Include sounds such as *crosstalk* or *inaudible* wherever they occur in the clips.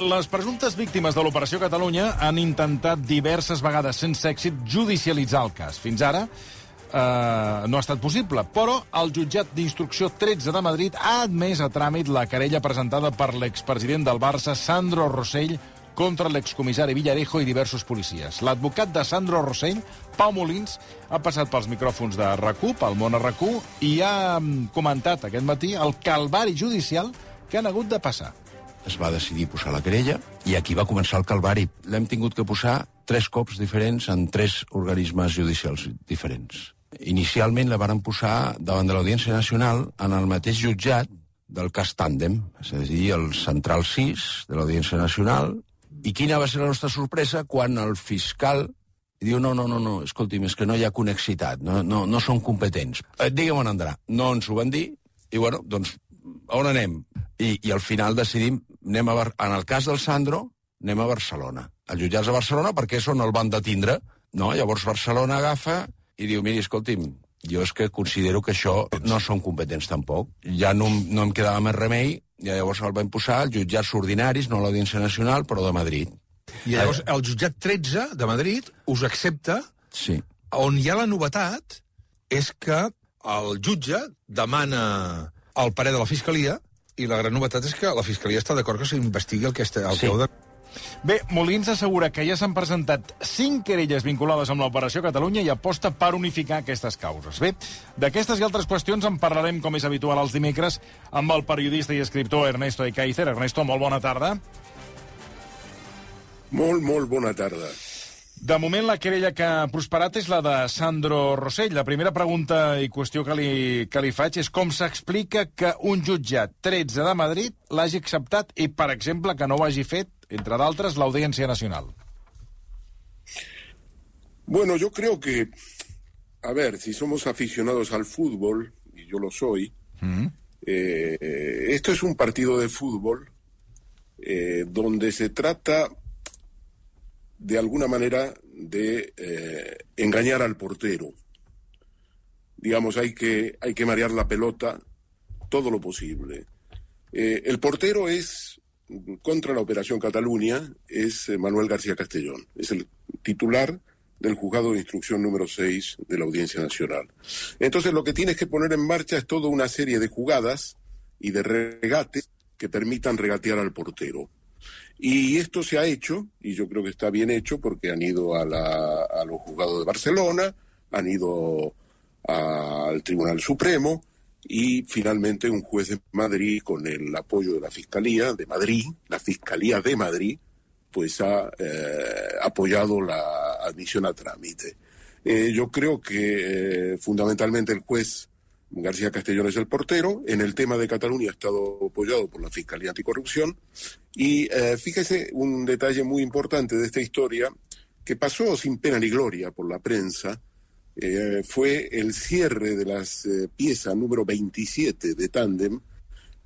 Les presumptes víctimes de l'Operació Catalunya han intentat diverses vegades sense èxit judicialitzar el cas. Fins ara eh, no ha estat possible, però el jutjat d'instrucció 13 de Madrid ha admès a tràmit la querella presentada per l'expresident del Barça, Sandro Rossell, contra l'excomissari Villarejo i diversos policies. L'advocat de Sandro Rossell, Pau Molins, ha passat pels micròfons de RAC1, pel món a RAC1, i ha mm, comentat aquest matí el calvari judicial que han hagut de passar. Es va decidir posar la querella i aquí va començar el calvari. L'hem tingut que posar tres cops diferents en tres organismes judicials diferents. Inicialment la varen posar davant de l'Audiència Nacional en el mateix jutjat del cas Tàndem, és a dir, el Central 6 de l'Audiència Nacional. I quina va ser la nostra sorpresa quan el fiscal diu, no, no, no, no, escolti'm, és que no hi ha conexitat, no, no, no són competents. Eh, Digue'm on andrà. No ens ho van dir, i bueno, doncs, on anem? I, i al final decidim, anem a, Bar- en el cas del Sandro, anem a Barcelona. Els jutjats de Barcelona perquè és on el van detindre. No? Llavors Barcelona agafa i diu, miri, escolti'm, jo és que considero que això no són competents tampoc. Ja no, no em quedava més remei, i llavors el vam posar als jutjats ordinaris, no a l'Audiència Nacional, però de Madrid. I llavors el jutjat 13 de Madrid us accepta Sí. on hi ha la novetat és que el jutge demana el parer de la Fiscalia i la gran novetat és que la Fiscalia està d'acord que s'investigui el que, està, el Sí. que heu de... Bé, Molins assegura que ja s'han presentat cinc querelles vinculades amb l'Operació Catalunya i aposta per unificar aquestes causes. Bé, d'aquestes i altres qüestions en parlarem, com és habitual, els dimecres amb el periodista i escriptor Ernesto Ekaizer. Ernesto, molt bona tarda. Molt, molt bona tarda. De moment, la querella que ha prosperat és la de Sandro Rossell. La primera pregunta i qüestió que li, que li faig és com s'explica que un jutjat 13 de Madrid l'hagi acceptat i, per exemple, que no ho hagi fet, entre d'altres, l'Audiència Nacional. Bueno, yo creo que, a ver, si somos aficionados al fútbol, y yo lo soy, eh, esto es un partido de fútbol eh, donde se trata de alguna manera de eh, engañar al portero. Digamos, hay que, hay que marear la pelota todo lo posible. Eh, el portero es, contra la Operación Cataluña, es eh, Manuel García Castellón. Es el titular del juzgado de instrucción número 6 de la Audiencia Nacional. Entonces lo que tienes que poner en marcha es toda una serie de jugadas y de regates que permitan regatear al portero. Y esto se ha hecho, y yo creo que está bien hecho, porque han ido a, la- a los juzgados de Barcelona, han ido al Tribunal Supremo, y finalmente un juez de Madrid, con el apoyo de la Fiscalía de Madrid, la Fiscalía de Madrid, pues ha eh, apoyado la admisión a trámite. Eh, yo creo que eh, fundamentalmente el juez García Castellón es el portero. En el tema de Cataluña ha estado apoyado por la Fiscalía Anticorrupción. Y eh, fíjese un detalle muy importante de esta historia que pasó sin pena ni gloria por la prensa. eh, fue el cierre de las eh, piezas número 27 de Tandem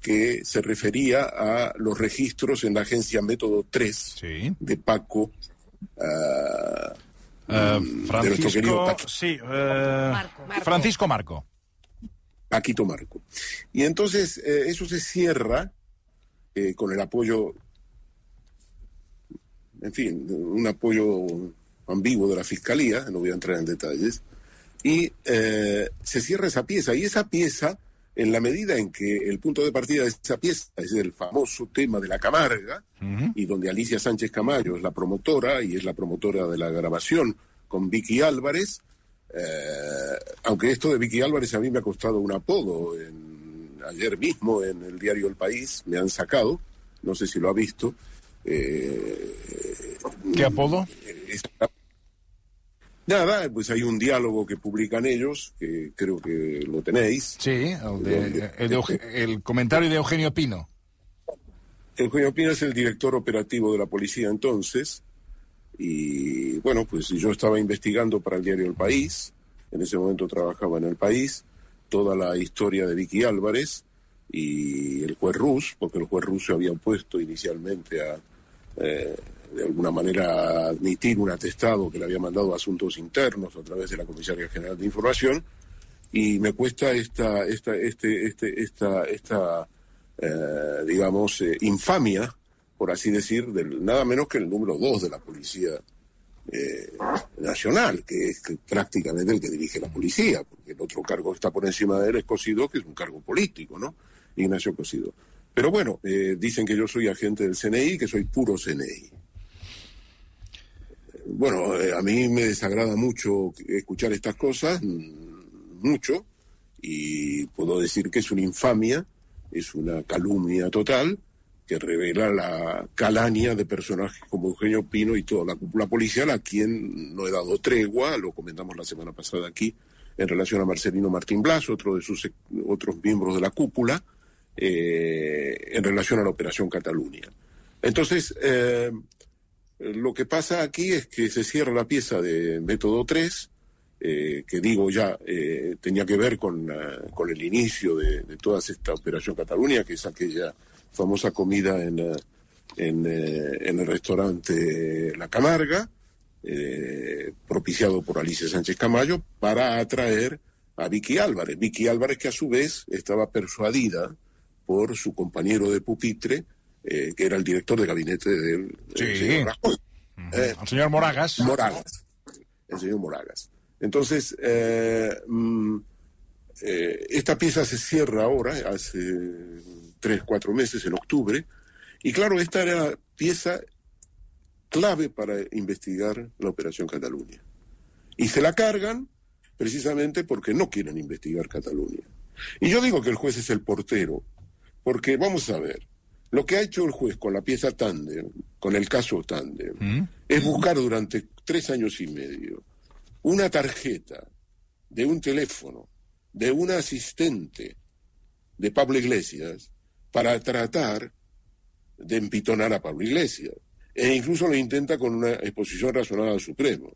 que se refería a los registros en la agencia Método 3 Sí. de Paco. Uh, de nuestro querido Francisco... Sí, eh, Francisco Marco. Paquito Marco. Y entonces eh, eso se cierra eh, con el apoyo, en fin, un apoyo ambiguo de la Fiscalía, no voy a entrar en detalles, y eh, se cierra esa pieza. Y esa pieza, en la medida en que el punto de partida de esa pieza es el famoso tema de la Camarga, y donde Alicia Sánchez Camayo es la promotora y es la promotora de la grabación con Vicky Álvarez, eh, aunque esto de Vicky Álvarez a mí me ha costado un apodo. En- ayer mismo en el diario El País me han sacado, no sé si lo ha visto. eh, ¿Qué apodo? es- Nada, pues hay un diálogo que publican ellos, que creo que lo tenéis. Sí, el, de, el, de el comentario de Eugenio Pino. Eugenio Pino es el director operativo de la policía entonces, Y bueno, pues yo estaba investigando para el diario El País, en ese momento trabajaba en El País, toda la historia de Vicky Álvarez y el juez Rus, porque el juez Rus había opuesto inicialmente a, eh, de alguna manera, admitir un atestado que le había mandado a Asuntos Internos a través de la Comisaría General de Información, y me cuesta esta, esta, este, este, esta, esta eh, digamos, eh, infamia, por así decir, del, nada menos que el número dos de la Policía eh, Nacional, que es prácticamente el que dirige la policía, porque el otro cargo que está por encima de él es Cosido, que es un cargo político, ¿no? Ignacio Cosido. Pero bueno, dicen que yo soy agente del CNI, que soy puro CNI. Bueno, a mí me desagrada mucho escuchar estas cosas, mucho y puedo decir que es una infamia, es una calumnia total que revela la calaña de personajes como Eugenio Pino y toda la cúpula policial a quien no he dado tregua, lo comentamos la semana pasada aquí en relación a Marcelino Martín Blas, otro de sus otros miembros de la cúpula, eh, en relación a la Operación Cataluña. Entonces, eh, lo que pasa aquí es que se cierra la pieza de método 3, eh, que digo ya tenía que ver con, con el inicio de, toda esta operación Cataluña, que es aquella famosa comida en, eh, en, en el restaurante La Camarga, propiciado por Alicia Sánchez Camayo, para atraer a Vicky Álvarez. Vicky Álvarez que a su vez estaba persuadida por su compañero de pupitre, que era el director de gabinete del, señor el señor Moragas. Moragas. El señor Moragas. Entonces, eh, mm, eh, esta pieza se cierra ahora, hace tres, cuatro meses, en octubre, y claro, esta era pieza clave para investigar la Operación Cataluña. Y se la cargan precisamente porque no quieren investigar Cataluña. Y yo digo que el juez es el portero, porque vamos a ver, lo que ha hecho el juez con la pieza Tandem, con el caso Tandem, ¿Mm? es buscar durante tres años y medio una tarjeta de un teléfono de un asistente de Pablo Iglesias para tratar de empitonar a Pablo Iglesias. E incluso lo intenta con una exposición razonada al Supremo.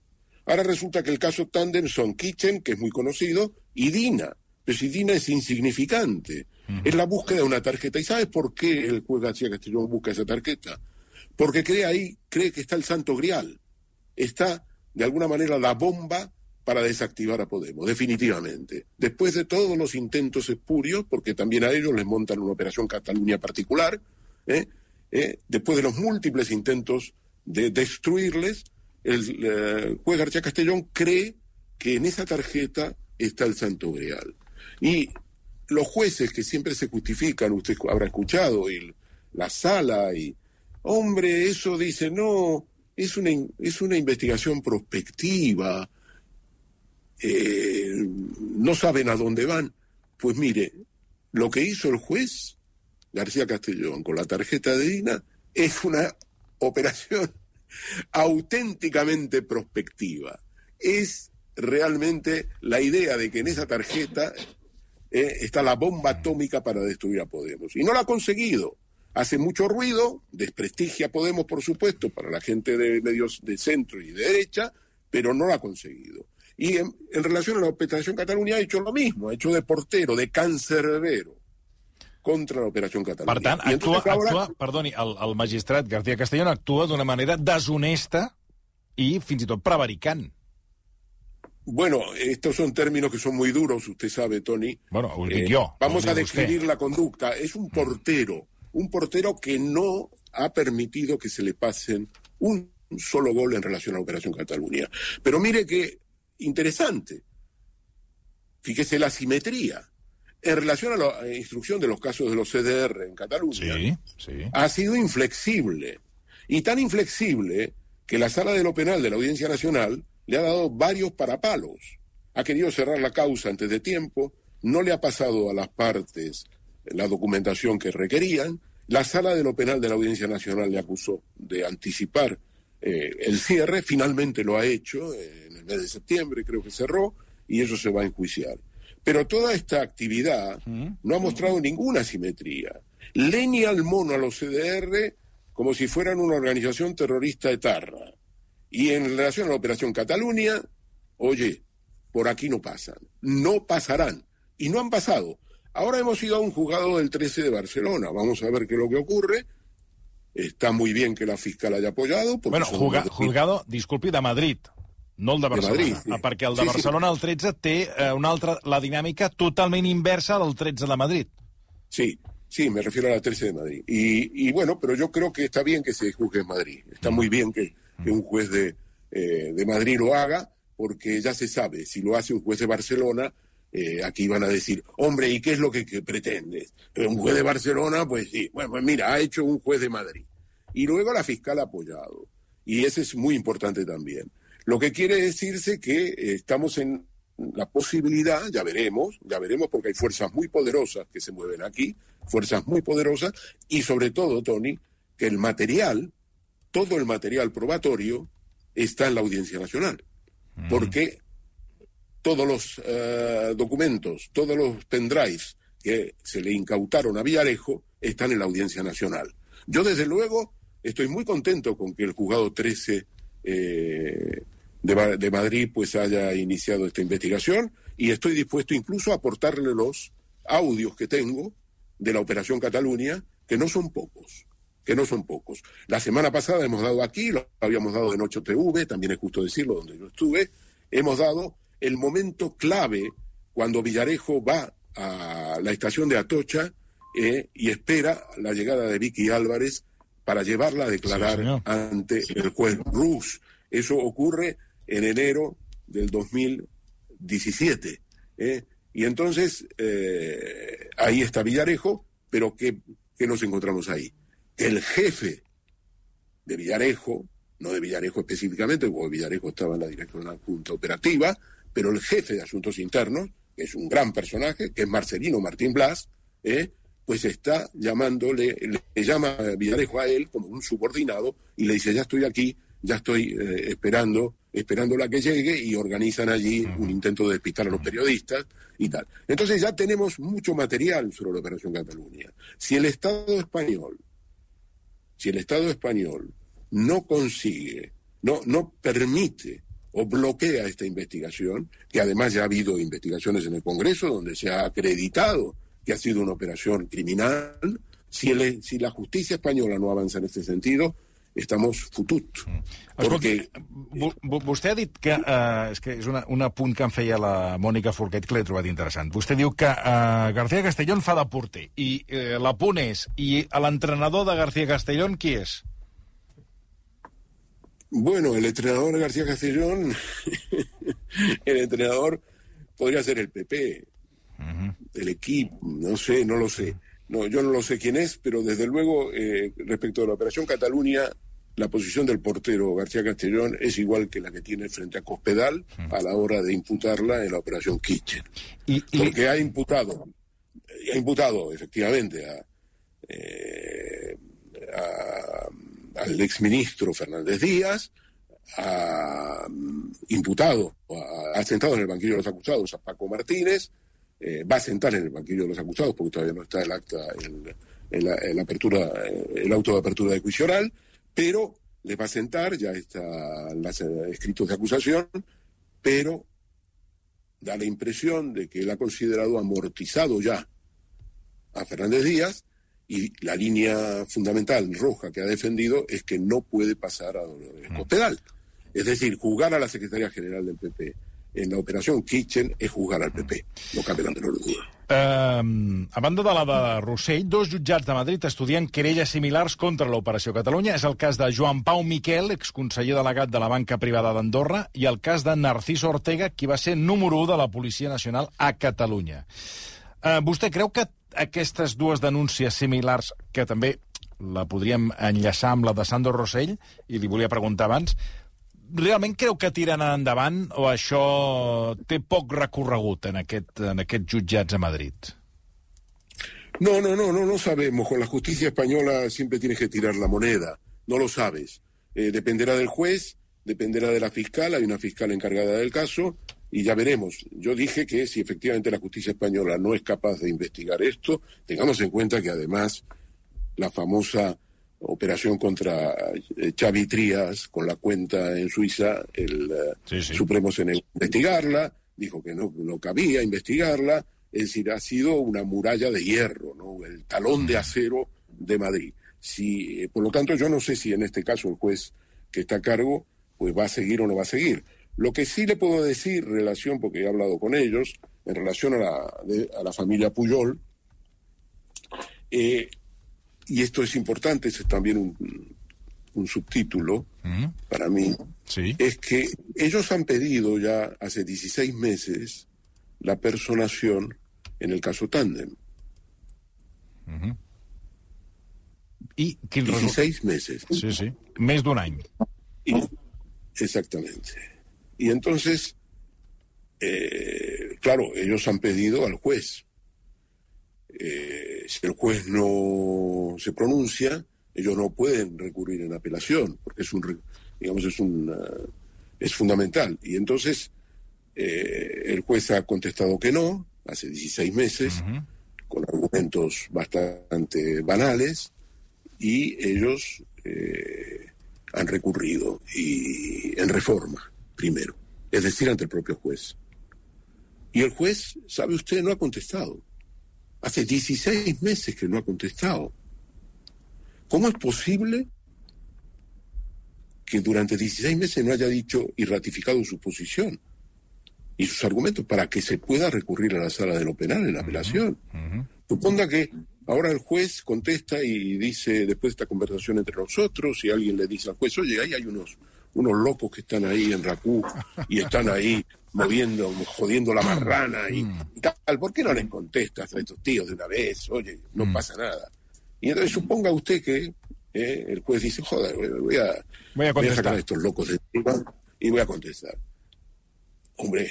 Ahora resulta que el caso Tandem son Kitchen, que es muy conocido, y Dina. Pero si Dina es insignificante. Es la búsqueda de una tarjeta. ¿Y sabes por qué el juez García Castellón busca esa tarjeta? Porque cree ahí, cree que está el santo grial. Está de alguna manera la bomba para desactivar a Podemos, definitivamente. Después de todos los intentos espurios, porque también a ellos les montan una operación Cataluña particular, ¿eh? ¿Eh? después de los múltiples intentos de destruirles, el eh, juez García Castellón cree que en esa tarjeta está el Santo Grial. Y los jueces que siempre se justifican, usted habrá escuchado, y la sala, y hombre, eso dice, no, es una, es una investigación prospectiva, eh, no saben a dónde van. Pues mire, lo que hizo el juez García Castellón con la tarjeta de Dina es una operación *laughs* auténticamente prospectiva. Es realmente la idea de que en esa tarjeta eh, está la bomba atómica para destruir a Podemos. Y no la ha conseguido hace mucho ruido, desprestigia a Podemos, por supuesto, para la gente de medios de centro y de derecha, pero no lo ha conseguido. Y en, relación a la Operación Cataluña ha hecho lo mismo, ha hecho de portero, de cancerbero contra la Operación Catalunya. Per tant, actua, ahora... actua, perdoni, el, el magistrat García Castellón actua d'una manera deshonesta i fins i tot prevaricant. Bueno, estos son términos que son muy duros, usted sabe, Tony. Bueno, dic eh. Vamos a describir la conducta. Es un portero un portero que no ha permitido que se le pasen un solo gol en relación a la Operación Cataluña. Pero mire qué interesante. Fíjese la simetría. En relación a la instrucción de los casos de los CDR en Cataluña, ha sido inflexible. Y tan inflexible que la Sala de lo Penal de la Audiencia Nacional le ha dado varios parapalos. Ha querido cerrar la causa antes de tiempo, no le ha pasado a las partes la documentación que requerían. La sala de lo penal de la Audiencia Nacional le acusó de anticipar eh, el cierre, finalmente lo ha hecho eh, el mes de septiembre, creo que cerró, y eso se va a enjuiciar. Pero toda esta actividad no ha mostrado ninguna simetría. Leña al mono a los CDR como si fueran una organización terrorista etarra. Y en relación a la operación Cataluña, oye, por aquí no pasan, no pasarán, y no han pasado. Ahora hemos ido a un juzgado del 13 de Barcelona, vamos a ver qué es lo que ocurre. Está muy bien que la fiscal haya apoyado. Bueno, los- juzgado, disculpi, de Madrid, no el de Barcelona. Madrid, sí. Ah, Perquè el de Sí. Barcelona, el 13, té eh, una altra, la dinàmica totalment inversa del 13 de Madrid. Sí, sí, me refiero a la 13 de Madrid. Y, y bueno, pero yo creo que está bien que se juzgue en Madrid. Está muy bien que, que un juez de, eh, de Madrid lo haga, porque ya se sabe, si lo hace un juez de Barcelona, eh, aquí van a decir, hombre, ¿y qué es lo que, que pretendes? Eh, Un juez de Barcelona, pues sí, bueno, pues mira, ha hecho un juez de Madrid. Y luego la fiscal ha apoyado. Y ese es muy importante también. Lo que quiere decirse que eh, estamos en la posibilidad, ya veremos, ya veremos porque hay fuerzas muy poderosas que se mueven aquí, fuerzas muy poderosas, y sobre todo, Tony, que el material, todo el material probatorio, está en la Audiencia Nacional. Porque todos los eh, documentos, todos los pendrives que se le incautaron a Villarejo están en la Audiencia Nacional. Yo, desde luego, estoy muy contento con que el juzgado 13 eh, de, de Madrid pues haya iniciado esta investigación y estoy dispuesto incluso a aportarle los audios que tengo de la Operación Cataluña, que no son pocos, que no son pocos. La semana pasada hemos dado aquí, lo habíamos dado en 8 TV, también es justo decirlo, donde yo estuve, hemos dado el momento clave cuando Villarejo va a la estación de Atocha eh, y espera la llegada de Vicky Álvarez para llevarla a declarar ante el juez Rus. Eso ocurre en enero del 2017. ¿eh? Y entonces eh, ahí está Villarejo, pero ¿qué, qué nos encontramos ahí? El jefe de Villarejo, no de Villarejo específicamente, porque Villarejo estaba en la dirección de la Junta Operativa, pero el jefe de Asuntos Internos, que es un gran personaje, que es Marcelino Martín Blas, ¿eh? pues está llamándole, le, le llama Villarejo a él como un subordinado y le dice, ya estoy aquí, ya estoy eh, esperando, esperando a que llegue y organizan allí un intento de despistar a los periodistas y tal. Entonces ya tenemos mucho material sobre la Operación Cataluña. Si el Estado español si el Estado español no consigue, no, no permite o bloquea esta investigación, que además ya ha habido investigaciones en el Congreso donde se ha acreditado que ha sido una operación criminal, si, el- si la justicia española no avanza en este sentido, estamos futut. Porque Vo- vo- Vostè ha dit que... Eh, és que és una, un apunt que em feia la Mònica Forquet que l'he trobat interessant. Vostè diu que eh, García Castellón fa de porter i eh, l'apunt és... I l'entrenador de García Castellón qui és? Bueno, el entrenador García Castellón, *laughs* el entrenador podría ser el PP, el equipo, no sé, no lo sé. No, yo no lo sé quién es, pero desde luego, eh, respecto a la Operación Cataluña, la posición del portero García Castellón es igual que la que tiene frente a Cospedal a la hora de imputarla en la Operación Kitchen. Porque ha imputado, ha imputado efectivamente a, eh, a- al exministro Fernández Díaz, ha imputado, ha, sentado en el banquillo de los acusados a Paco Martínez, eh, va a sentar en el banquillo de los acusados porque todavía no está el acta, el, el- el apertura, eh, el auto de apertura de juicio oral, pero le va a sentar, ya están los escritos de acusación, pero da la impresión de que él ha considerado amortizado ya a Fernández Díaz y la línea fundamental roja que ha defendido es que no puede pasar a Dolores Cospedal. Es decir, jugar a la Secretaría General del PP en la Kitchen es jugar al PP. No cabe la menor duda. Eh, a banda de la de Rossell, dos jutjats de Madrid estudien querelles similars contra l'Operació Catalunya. És el cas de Joan Pau Miquel, exconseller delegat de la banca privada d'Andorra, i el cas de Narciso Ortega, qui va ser número 1 de la Policia Nacional a Catalunya. Eh, vostè creu que aquestes dues denúncies similars, que també la podríem enllaçar amb la de Sandro Rossell, i li volia preguntar abans, realment creu que tiren endavant o això té poc recorregut en, aquest, en aquests jutjats a Madrid? No, no, no, no, no sabemos. Con la justicia española siempre tienes que tirar la moneda. No lo sabes. Eh, dependerá del juez, dependerá de la fiscal. Hay una fiscal encargada del caso y ya veremos. Yo dije que si efectivamente la justicia española no es capaz de investigar esto, tengamos en cuenta que además la famosa operación contra eh, Xavi Trías con la cuenta en Suiza, el eh, Sí, sí. Supremo se negó a investigarla, dijo que no, no cabía investigarla, es decir, ha sido una muralla de hierro, ¿no? el talón de acero de Madrid. Si, eh, por lo tanto, yo no sé si en este caso el juez que está a cargo pues va a seguir o no va a seguir. Lo que sí le puedo decir, en relación, porque he hablado con ellos, en relación a la, de- a la familia Puyol, eh, y esto es importante, ese es también un, un subtítulo para mí, Sí. es que ellos han pedido ya hace 16 meses la personación en el caso Tandem. Quin resultat? 16 meses. Sí, sí. Més d'un any. Y- exactamente. Y entonces, eh, claro, ellos han pedido al juez. Eh, si el juez no se pronuncia, ellos no pueden recurrir en apelación, porque es un, digamos, es un, ah, es fundamental. Y entonces, eh, el juez ha contestado que no, hace 16 meses, con argumentos bastante banales, y ellos eh, han recurrido y en reforma primero, es decir, ante el propio juez. Y el juez, sabe usted, no ha contestado. Hace 16 meses que no ha contestado. ¿Cómo es posible que durante 16 meses no haya dicho y ratificado su posición y sus argumentos para que se pueda recurrir a la sala de lo penal en la apelación? Suponga que ahora el juez contesta y dice, después de esta conversación entre nosotros, y alguien le dice al juez, oye, ahí hay unos, unos locos que están ahí en Racú y están ahí moviendo, jodiendo la marrana y, y tal, ¿por qué no les contestas a estos tíos de una vez? Oye, no pasa nada. Y entonces suponga usted que eh, el juez dice, joder, voy a, Voy a contestar. sacar a estos locos de encima y voy a contestar. Hombre,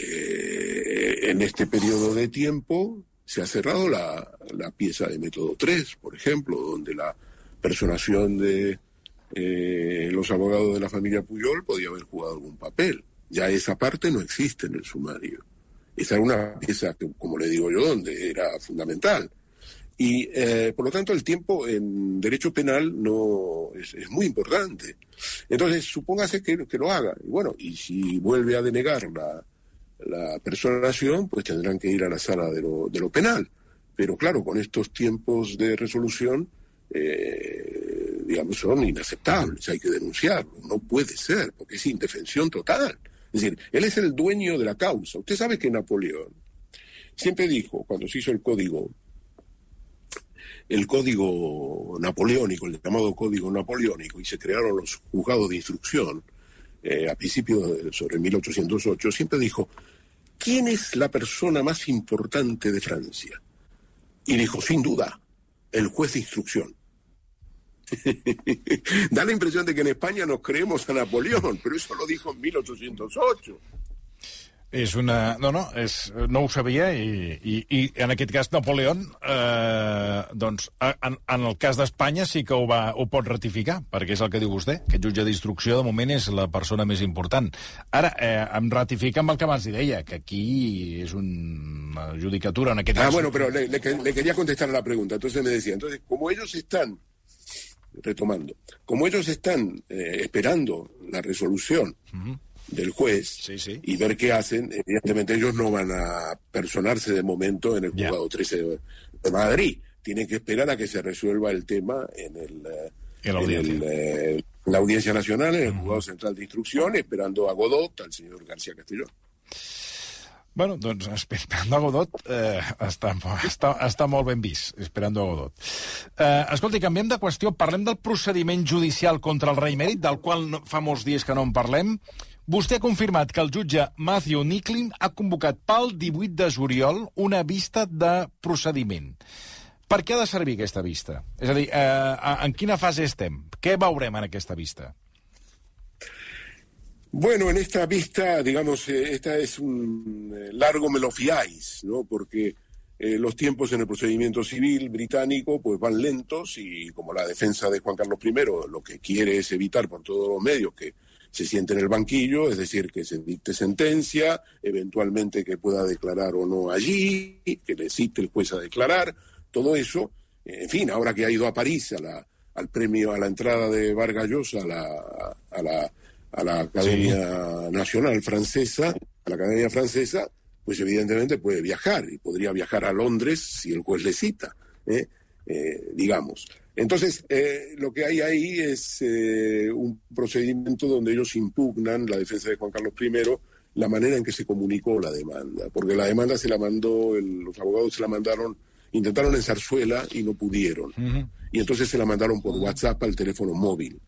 eh, en este periodo de tiempo se ha cerrado la, la pieza de método 3, por ejemplo, donde la personación de eh, los abogados de la familia Puyol podía haber jugado algún papel. Ya esa parte no existe en el sumario. Esa era una pieza que, como le digo yo, donde era fundamental. Y eh, por lo tanto el tiempo en derecho penal no es, es muy importante. Entonces, supóngase que, que lo haga. Y bueno, y si vuelve a denegar la, la personación, pues tendrán que ir a la sala de lo, de lo penal. Pero claro, con estos tiempos de resolución, eh, digamos, son inaceptables, hay que denunciarlo. No puede ser, porque es indefensión total. Es decir, él es el dueño de la causa. Usted sabe que Napoleón siempre dijo, cuando se hizo el código, el código napoleónico, el llamado código napoleónico, y se crearon los juzgados de instrucción, eh, a principios de, sobre 1808, siempre dijo, ¿quién es la persona más importante de Francia? Y dijo, sin duda, el juez de instrucción. *laughs* da la impresión de que en España nos creemos a Napoleón, pero eso lo dijo en 1808. És una... No, no, és... no ho sabia i, i, i en aquest cas Napoleón, eh, doncs, en, en el cas d'Espanya sí que ho, va, ho pot ratificar, perquè és el que diu vostè, que el jutge d'instrucció de moment és la persona més important. Ara, eh, em ratifica amb el que abans li deia, que aquí és una judicatura, en aquest Ah, cas... bueno, pero le, le le quería contestar a la pregunta. Entonces me decía, entonces, como ellos están, retomando, como ellos están eh, esperando la resolución del juez Sí, sí. y ver qué hacen, evidentemente ellos no van a personarse de momento en el juzgado 13 de, de Madrid. Tienen que esperar a que se resuelva el tema en el... eh, En la audiencia. el, eh, la Audiencia Nacional, en el Juzgado Central de Instrucción, esperando a Godot, al señor García Castellón. Bueno, doncs Esperando a Godot eh, està, està, està molt ben vist, Esperando a Godot. Eh, escolti, canviem de qüestió, parlem del procediment judicial contra el rei mèrit, del qual no, fa molts dies que no en parlem. Vostè ha confirmat que el jutge Matthew Nicklin ha convocat pel 18 de juliol una vista de procediment. Per què ha de servir aquesta vista? És a dir, eh, en quina fase estem? Què veurem en aquesta vista? Bueno, en esta vista, digamos, eh, esta es un eh, largo me lo fiáis, ¿no? Porque eh, los tiempos en el procedimiento civil británico pues van lentos y como la defensa de Juan Carlos I lo que quiere es evitar por todos los medios que se siente en el banquillo, es decir, que se dicte sentencia, eventualmente que pueda declarar o no allí, que le cite el juez a declarar, todo eso en fin, ahora que ha ido a París a la, al premio, a la entrada de Vargas Llosa a la, a la, a la Academia Nacional Francesa, a la Academia Francesa, pues evidentemente puede viajar y podría viajar a Londres si el juez le cita, ¿eh? Eh, digamos. Entonces, eh, lo que hay ahí es un procedimiento donde ellos impugnan la defensa de Juan Carlos I la manera en que se comunicó la demanda, porque la demanda se la mandó, los abogados se la mandaron, intentaron en Zarzuela y no pudieron. Y entonces se la mandaron por WhatsApp al teléfono móvil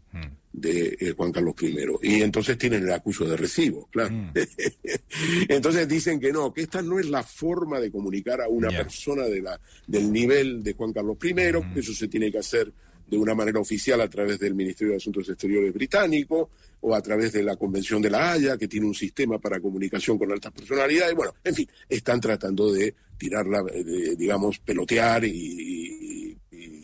de eh, Juan Carlos I. Y entonces tienen el acuso de recibo, claro. *laughs* entonces dicen que no, que esta no es la forma de comunicar a una persona de la, del nivel de Juan Carlos I, que eso se tiene que hacer de una manera oficial a través del Ministerio de Asuntos Exteriores británico o a través de la Convención de la Haya, que tiene un sistema para comunicación con altas personalidades. Bueno, en fin, están tratando de tirarla, de, digamos, pelotear y,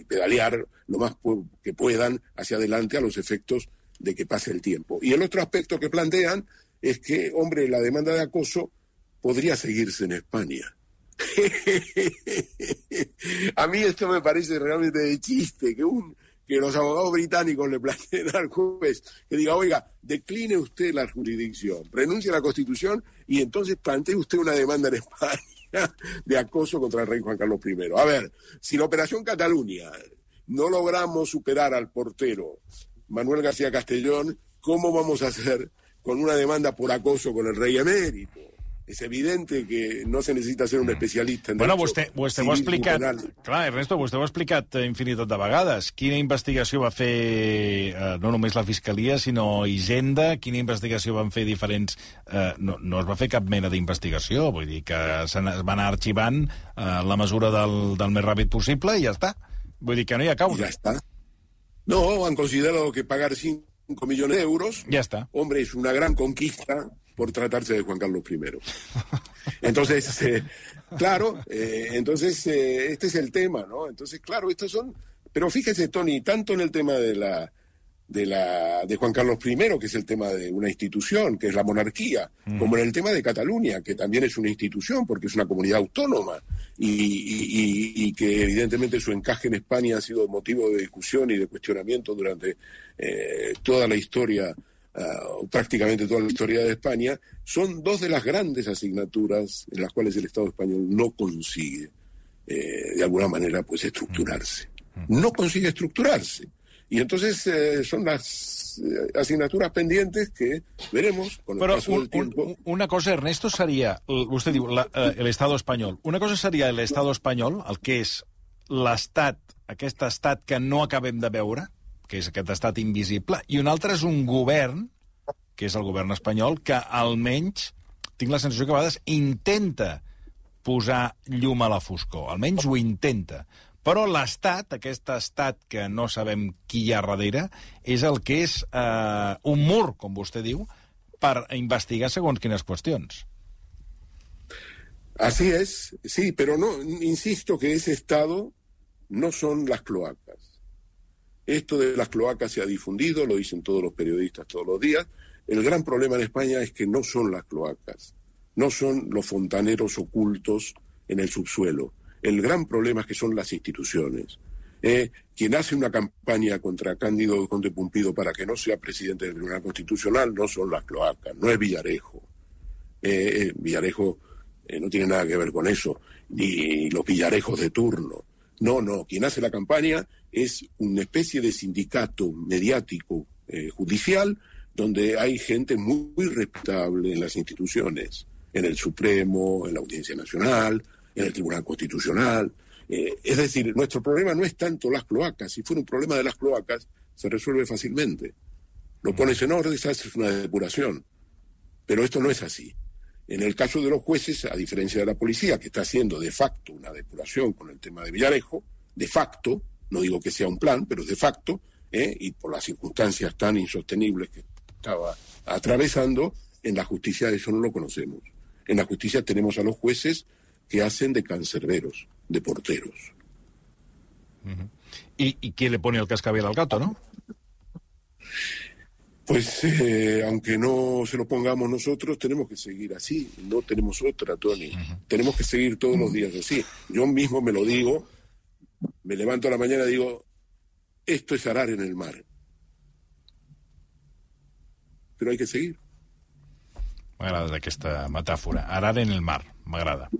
pedalear lo más que puedan hacia adelante a los efectos de que pase el tiempo. Y el otro aspecto que plantean es que, hombre, la demanda de acoso podría seguirse en España. *laughs* a mí esto me parece realmente de chiste, que un que los abogados británicos le planteen al juez que diga, oiga, decline usted la jurisdicción, renuncie a la Constitución y entonces plantee usted una demanda en España de acoso contra el rey Juan Carlos I. A ver, si la Operación Cataluña no logramos superar al portero Manuel García Castellón, ¿cómo vamos a hacer con una demanda por acoso con el rey emérito? És evidente que no se necessita ser un mm. especialista en bueno, vostè, vostè ho ha explicat, clar, Ernesto, vostè ho ha explicat infinitat de vegades. Quina investigació va fer eh, no només la Fiscalia, sinó Hisenda? Quina investigació van fer diferents... Eh, no, no es va fer cap mena d'investigació, vull dir que se va anar arxivant eh, la mesura del, del més ràpid possible i ja està. Vull dir que no hi ha causa. Ja està. No, han considerado que pagar 5 millones de euros... Ya está. Hombre, es una gran conquista por tratarse de Juan Carlos I. Entonces, *laughs* eh, claro, eh, entonces eh, este es el tema, ¿no? Entonces, claro, estos son... Pero fíjese, Tony, tanto en el tema de la de la de Juan Carlos I, que es el tema de una institución, que es la monarquía, mm. como en el tema de Cataluña, que también es una institución, porque es una comunidad autónoma, y, que evidentemente su encaje en España ha sido motivo de discusión y de cuestionamiento durante toda la historia uh, prácticamente toda la historia de España, son dos de las grandes asignaturas en las cuales el Estado español no consigue, eh, de alguna manera, pues estructurarse. No consigue estructurarse. Y entonces eh, son las eh, asignaturas pendientes que veremos con el Però paso un, del tiempo. Un, una cosa, Ernesto, seria, vostè diu, la, eh, l'Estado espanyol. Una cosa seria l'Estado espanyol, el que és l'estat, aquest estat que no acabem de veure, que és aquest estat invisible, i un altre és un govern, que és el govern espanyol, que almenys tinc la sensació que a vegades intenta posar llum a la foscor. Almenys ho intenta. Però l'Estat, aquest estat que no sabem qui hi ha darrere, és el que és eh, un mur, com vostè diu, per investigar segons quines qüestions. Así es, sí, pero no, insisto que ese Estado no son las cloacas. Esto de las cloacas se ha difundido, lo dicen todos los periodistas todos los días. El gran problema en España es que no son las cloacas, no son los fontaneros ocultos en el subsuelo. El gran problema es que son las instituciones. Eh, quien hace una campaña contra Cándido Conde Pumpido para que no sea presidente del Tribunal Constitucional no son las cloacas, no es Villarejo. Eh, eh, Villarejo no tiene nada que ver con eso, ni los Villarejos de turno. No, no, quien hace la campaña es una especie de sindicato mediático eh, judicial donde hay gente muy, respetable en las instituciones, en el Supremo, en la Audiencia Nacional, en el Tribunal Constitucional. Eh, es decir, nuestro problema no es tanto las cloacas. Si fuera un problema de las cloacas, se resuelve fácilmente. Lo pones en orden y haces una depuración. Pero esto no es así. En el caso de los jueces, a diferencia de la policía, que está haciendo de facto una depuración con el tema de Villarejo, de facto, no digo que sea un plan, pero de facto, ¿eh? y por las circunstancias tan insostenibles que estaba atravesando, en la justicia eso no lo conocemos. En la justicia tenemos a los jueces que hacen de cancerberos, de porteros. ¿Y, ¿Y quién le pone el cascabel al gato, no? Pues eh, aunque no se lo pongamos nosotros, tenemos que seguir así. No tenemos otra, Tony. Tenemos que seguir todos los días así. Yo mismo me lo digo, Me levanto a la mañana y digo, esto es arar en el mar. Pero hay que seguir. M'agrada aquesta metàfora. Arar en el mar. M'agrada.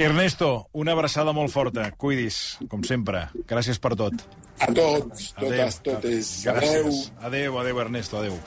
Ernesto, una abraçada molt forta. Cuidis, com sempre. Gràcies per tot. A tots, totes, totes. Adeu. Gràcies. Adéu, adéu, Ernesto, adéu.